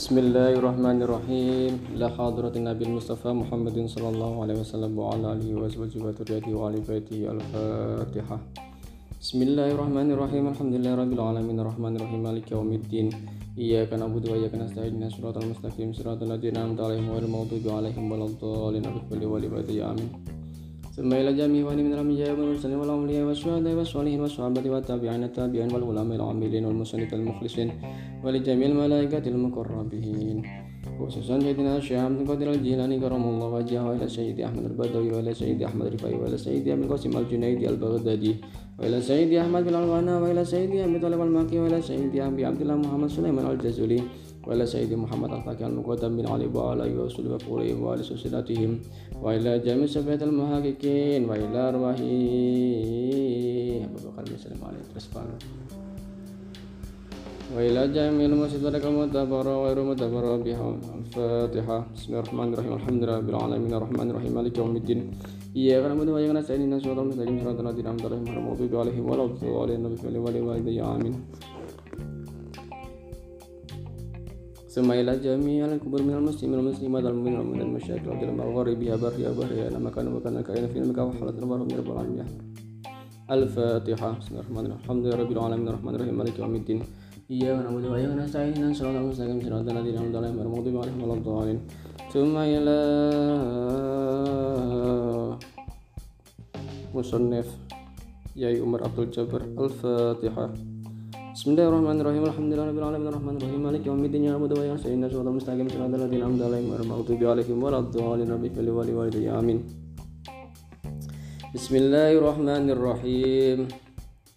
بسم الله الرحمن الرحيم لا حضرة النبي المصطفى محمد صلى الله عليه وسلم وعلى آله وصحبه وذريته وعلى بيته الفاتحة بسم الله الرحمن الرحيم الحمد لله رب العالمين الرحمن الرحيم مالك يوم الدين إياك نعبد وإياك نستعين صراط المستقيم صراط الذين أنعمت عليهم غير المغضوب عليهم ولا الضالين آمين ثم إلى جميع وأهل من الأنبياء والمرسلين والأولياء والشهداء والصالحين والصحابة والتابعين التابعين والعلماء العاملين والمسلمين المخلصين ولجميع الملائكة المقربين. خصوصا سيدنا الشيخ عبد القادر الجيلاني كرم الله وجهه إلى سيد أحمد البدوي وإلى سيد أحمد الرفاعي وإلى سيد أبي القاسم الجنيدي البغدادي. وإلى سيد أحمد بن الغنى وإلى سيد أبي طالب المكي وإلى سيد أبي عبد الله محمد سليمان الجزولي وإلى سيد محمد الفاكر المقدم بن علي وعلى وصحبه وقولهم وعلى سلسلتهم وإلى جميع سبعة المحققين وإلى أرواح أبو بكر بن سليم عليه وإلى جميع المسجد المتبر وغير متبر بها الفاتحة. بسم الله الرحمن الرحيم الحمد لله رب العالمين الرحمن الرحيم مالك يوم الدين. إياك نعبد وإياك نستعين اهدنا الصراط المستقيم صراط الذين أنعمت عليهم غير المغضوب عليهم ولا الضالين والوالدين آمين ثم إلى جميع الكبر من المسلمين والمسلمات المؤمنين والمؤمنات المشايخ والجل المغارب يا بر يا بر يا مكان مكان كائن في المكان وحلت البر من رب العالمين الفاتحة بسم الله الرحمن الرحيم الحمد لله رب العالمين الرحمن الرحيم مالك يوم الدين إياك نعبد وإياك نستعين اهدنا الصراط المستقيم صراط الذين أنعمت عليهم غير المغضوب عليهم ولا الضالين ثم إلى musannif Yai Umar Abdul Jabbar Al-Fatihah Bismillahirrahmanirrahim. Alhamdulillahirrahmanirrahim Alhamdulillahirrahmanirrahim Malik yawmiddin ya mudah wa sayyidina Surah mustaqim. Surah al-adhin amda alaihim wa Warahmatullahi alaihim Waladdu'alin Rabbi Fali wali walidayya. Amin. Bismillahirrahmanirrahim.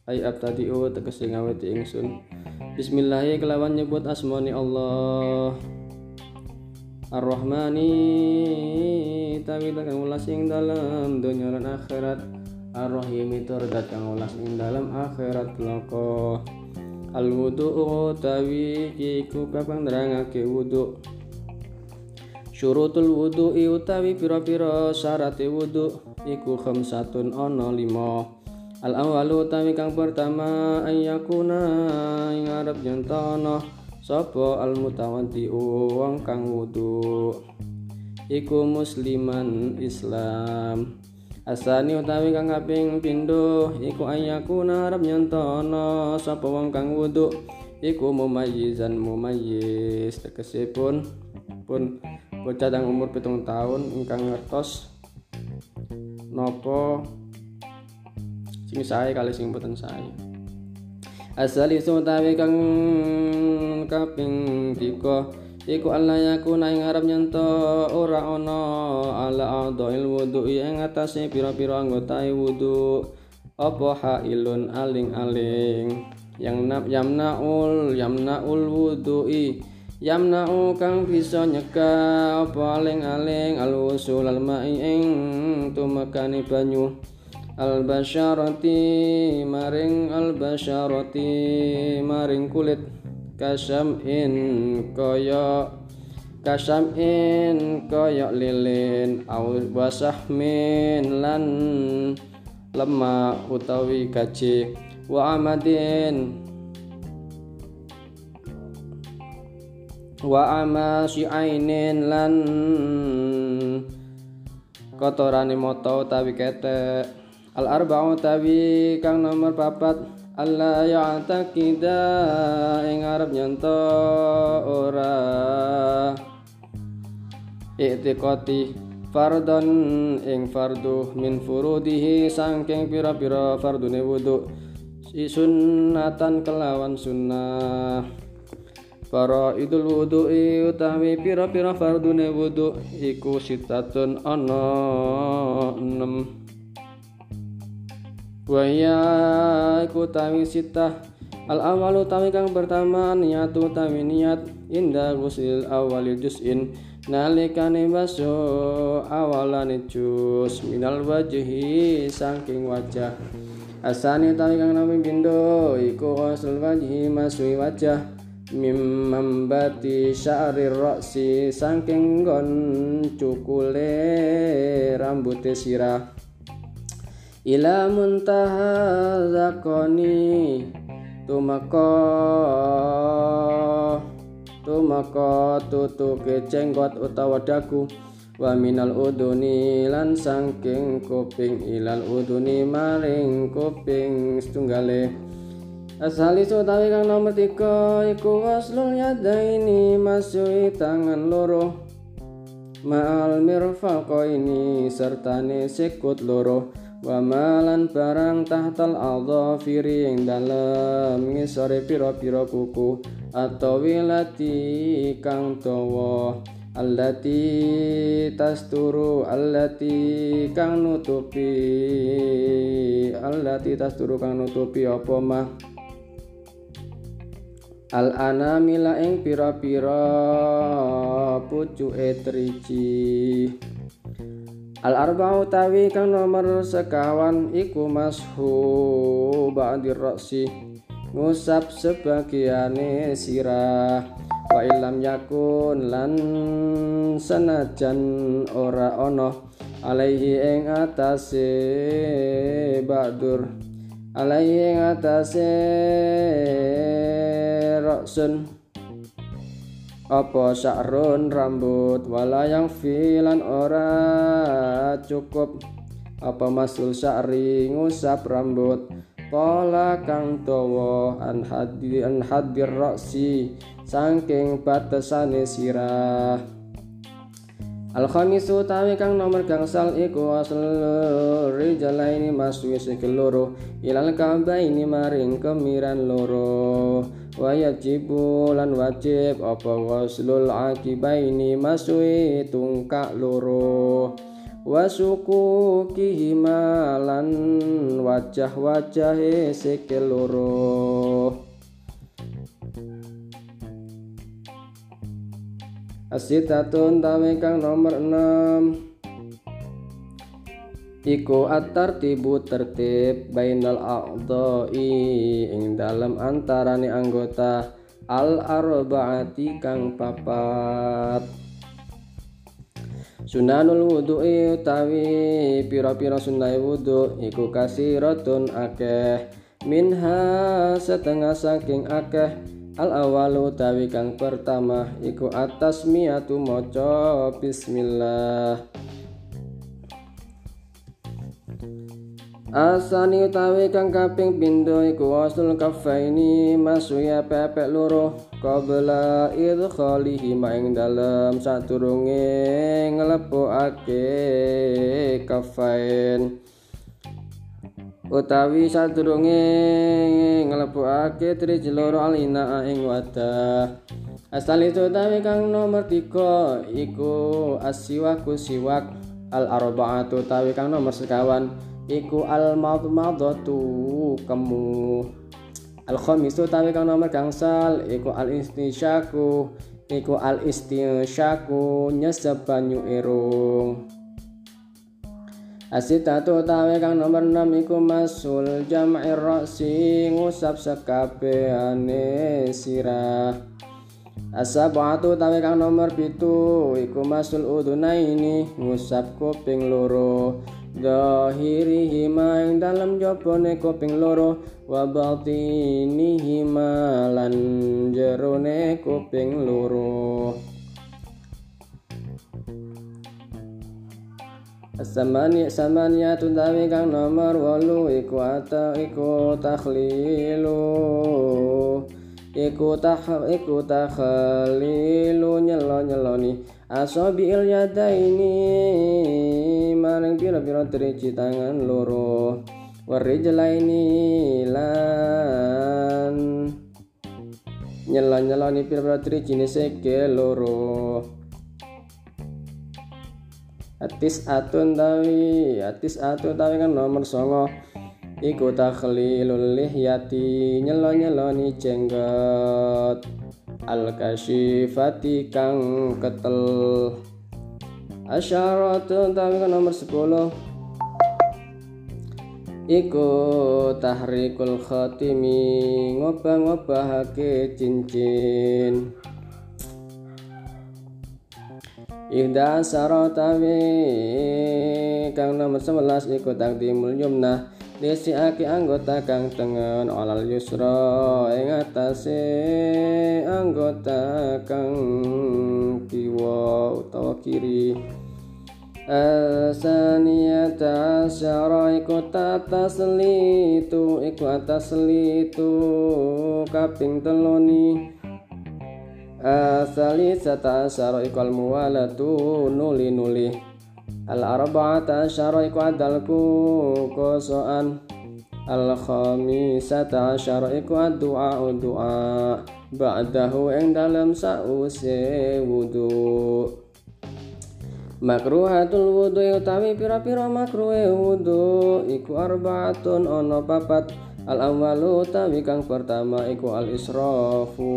Ay abtadi'u tegesi ngaweti ingsun. Bismillah kelawan nyebut asmani Allah. Ar-Rahmani tawi kang ulas ing dalam dunia dan akhirat. Ar-Rahim tur kang ulas ing dalam akhirat loko al wudu utawi iku kapang nerangake wudu. Syurutul wudu utawi pira-pira syarate wudu iku khamsatun ana lima. Al awal utawi kang pertama ayyakuna ing arep nyentono sapa al mutawaddi wong kang wudu. Iku musliman islam Asani utawi kang kaping pindho iku ayakuna arep nyantono sapa wong kang wudu iku mumayyizan mumayyiz tegese pun bocah kang umur pitung tahun ingkang ngertos nopo sing sae kali sing boten sae. Asali utawi kang kaping tiga Iku Allah yakuna ing arep nyento ora ana ala adail wudu ing atase pira-pira anggota wudu. Apa hailun aling-aling? Yang nap yamnaul yamnaul wudu'i. Yamna'u kang bisa nyeka apa aling-aling? Al-wusul al-ma'i ing tumekani banyu. Al-basyarati maring al-basyarati maring kulit kasam in kaya kasam in kaya lilin au wasahmin lan lemah utawi kaci wa amadin wa amasi ainin lan kotorane mata utawi ketek. Al arba'u utawi kang nomor papat Allah ya'taqida ing arep nyanto ora. I'tiqati fardon ing fardu min furudihi sangking pira-pira fardune wudu. Si sunnatan kelawan sunnah. Para idul wudu utawi pira-pira fardune wudu iku sitatun ana 6 Waya iku tawi sitah Al awalu tawi kang pertama niatu tawi niat indah gusil awali juz'in nalikane baso awalane juz minal wajhi saking wajah. Asani tawi kang nami bindo iku asal wajhi masui wajah. Mim membati sya'ri roksi saking gon cukule rambute sirah ila muntaha zakoni tumeka tumeka tutuke jenggot utawa dagu. Wa minal uduni lan sangking kuping ilal uduni maring kuping setunggale. Asali tawi kang nomor tiga iku waslul masui tangan loro. Ma'al mirfaqo ini sertane sikut loro wa malan barang tahtal firi yang dalam ngisore piro-piro kuku atau wilati kang towo allati tasturu allati kang nutupi. Allati tasturu kang nutupi apa mah? Al anamila ing pira-pira pucuke triji Al arba'u tawi kang nomor sekawan iku mashu ba'dir ra'si ngusap sebagiane sirah. Wa ilam yakun lan senajan ora ono alaihi ing atase ba'dur. Alaihi ing atase ra'sun apa sa'run rambut wala yang filan ora cukup? Apa masul sa'ri ngusap rambut? Pola kang towo an hadir an hadir roksi saking batesane sirah. Al khamisu tawi kang nomor gangsal iku asal rijalaini masuk sikil loro ilal ini maring kemiran loro wa yajibu lan wajib apa ghuslul akibaini masui tungkak loro. Wasuku kihimalan wajah-wajah sikil loro. Asitatun tawi kang nomor 6 Iku atar tibu tertib bainal a'dha'i ing dalam antarane anggota al arba'ati kang papat. Sunanul wudu'i utawi pira-pira sunai wudu iku kasiratun akeh. Minha setengah saking akeh. Al awalu utawi kang pertama iku atas miatu maca bismillah Asani utawi kang kaping pindho iku wasul kafaini masuya pepek loro qabla idkhalihi maing dalem saturunge nglepokake kafain. Utawi sadurunge nglepokake triji loro alina ing wadah. Asal itu utawi kang nomor tiga iku asiwaku siwak al arba'atu utawi kang nomor sekawan iku al madmadatu kemu. Al khamisu tawi kang nomor gangsal iku al istisyaku iku al istisyaku nyesep banyu irung. Asitatu tawe kang nomor 6 iku masul jam'ir ra'si ngusap sekabehane sirah. Asabatu tawe kang nomor pitu iku masul udunaini ngusap kuping loro Zahirihi ing dalam jopone kuping loro wa batinihi lan jerone kuping loro. Samani samania tundawi kang nomor walu iku ata iku takhlilu. Iku takh iku takhlilu nyelo nyeloni asabiil yadaini maring pira-pira triji tangan loro. Warijlaini lan nyela-nyelani pira-pira triji seke loro. Atis atun tawi atis atun tawi kan nomor songo. Iku takhlilul lihyati nyelo-nyeloni jenggot al kashifati kang ketel. Asyaratun tapi nomor 10 iku tahrikul khatimi ngobah-ngobahake cincin. Ihda saratawi kang nomor 11 iku takdimul yumnah disiake anggota kang tengen alal yusra ing atase anggota kang kiwa utawa kiri. Asaniyata asyara iku tataslitu iku ataslitu kaping teloni. Asalisata asyara iku almuwalatu nuli-nuli Al-arba'ata asyara iku adalku kosoan Al-khamisata asyara iku ad-du'a du'a. Ba'dahu ing dalam sa'use wudu' Makruhatul wudu utawi pira-pira makruhe wudu iku arbaatun ana papat. Al awalu utawi kang pertama iku al israfu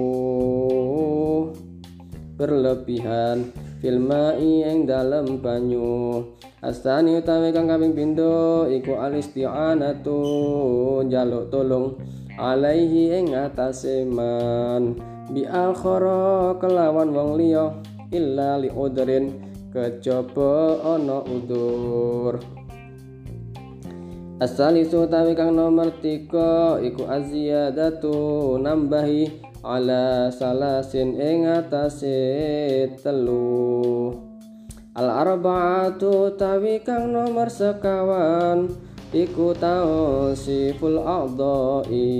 berlebihan fil mai ing dalem banyu. Astani utawi kang kaping pindho iku al isti'anatu jaluk tolong alaihi ing atase man. Bi akhara kelawan wong liya illa li udrin kejaba ana udur. Asalisu tawi kang nomor tiga iku aziyadatu nambahi ala salasin ing atase telu. Al arba'atu tawi kang nomor sekawan iku tausiful a'dha'i.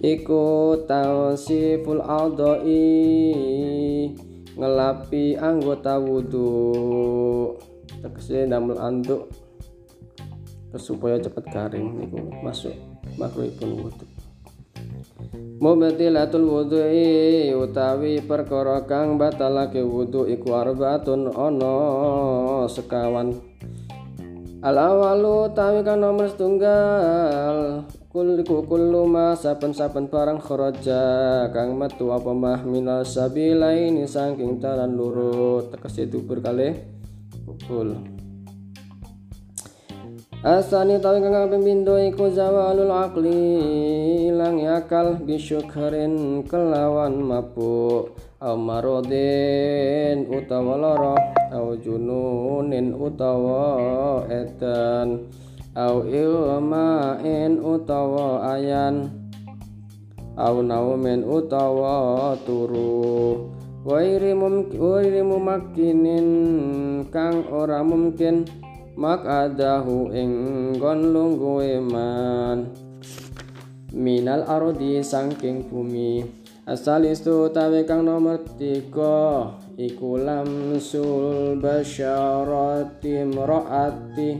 Iku tausiful adai ngelapi anggota wudhu tegese damel anduk supaya cepat garing niku masuk makruhipun wudhu. Mubtilatul wudhu'i utawi perkara kang batalake wudhu iku arbaatun ana sekawan. Al awalu tawi kang nomor setunggal Kuliku kullu ma saben-saben barang kharaja kang metu apa mah minal sabilaini saking dalan lurut. Tekesi dubur kalih kukul Asani tawi kang kaping pindho iku zawalul aqli ilang akal bisyukrin kelawan mabuk. Au marodin utawa lara au jununin utawa edan. Au ilmain utawa ayan. Au naumin utawa turu. Wairi mumakkinin kang ora mungkin mak adahu ing gon lunggu iman minal ardi saking bumi. Asalistu tawe kang nomor tiga. Iku lamsul basyarati mraati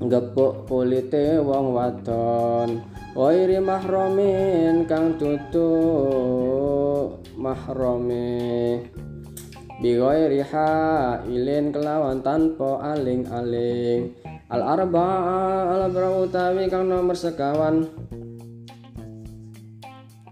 gepuk kulite wong wadon. Wairi mahromin kang tutu mahrome bigoiri ha ilin kelawan tanpa aling-aling. Al arba al utawi kang nomor sekawan.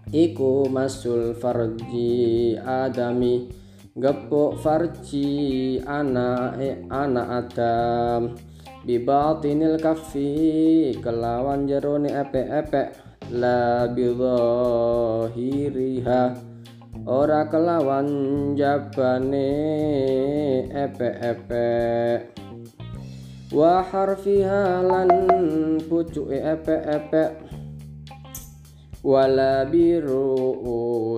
Iku masul farji adami. Gepuk farji anak eh, anak adam. Bibatinil kafi kelawan jerone epe-epe la bidhahiriha ora kelawan jabane. Epe-epe wa harfiha lan pucuke epe-epe wala biru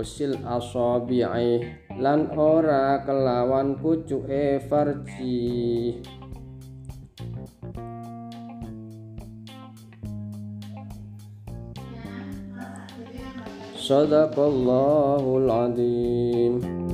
usil asabi'i. Lan ora kelawan pucuke farji صدق الله العظيم.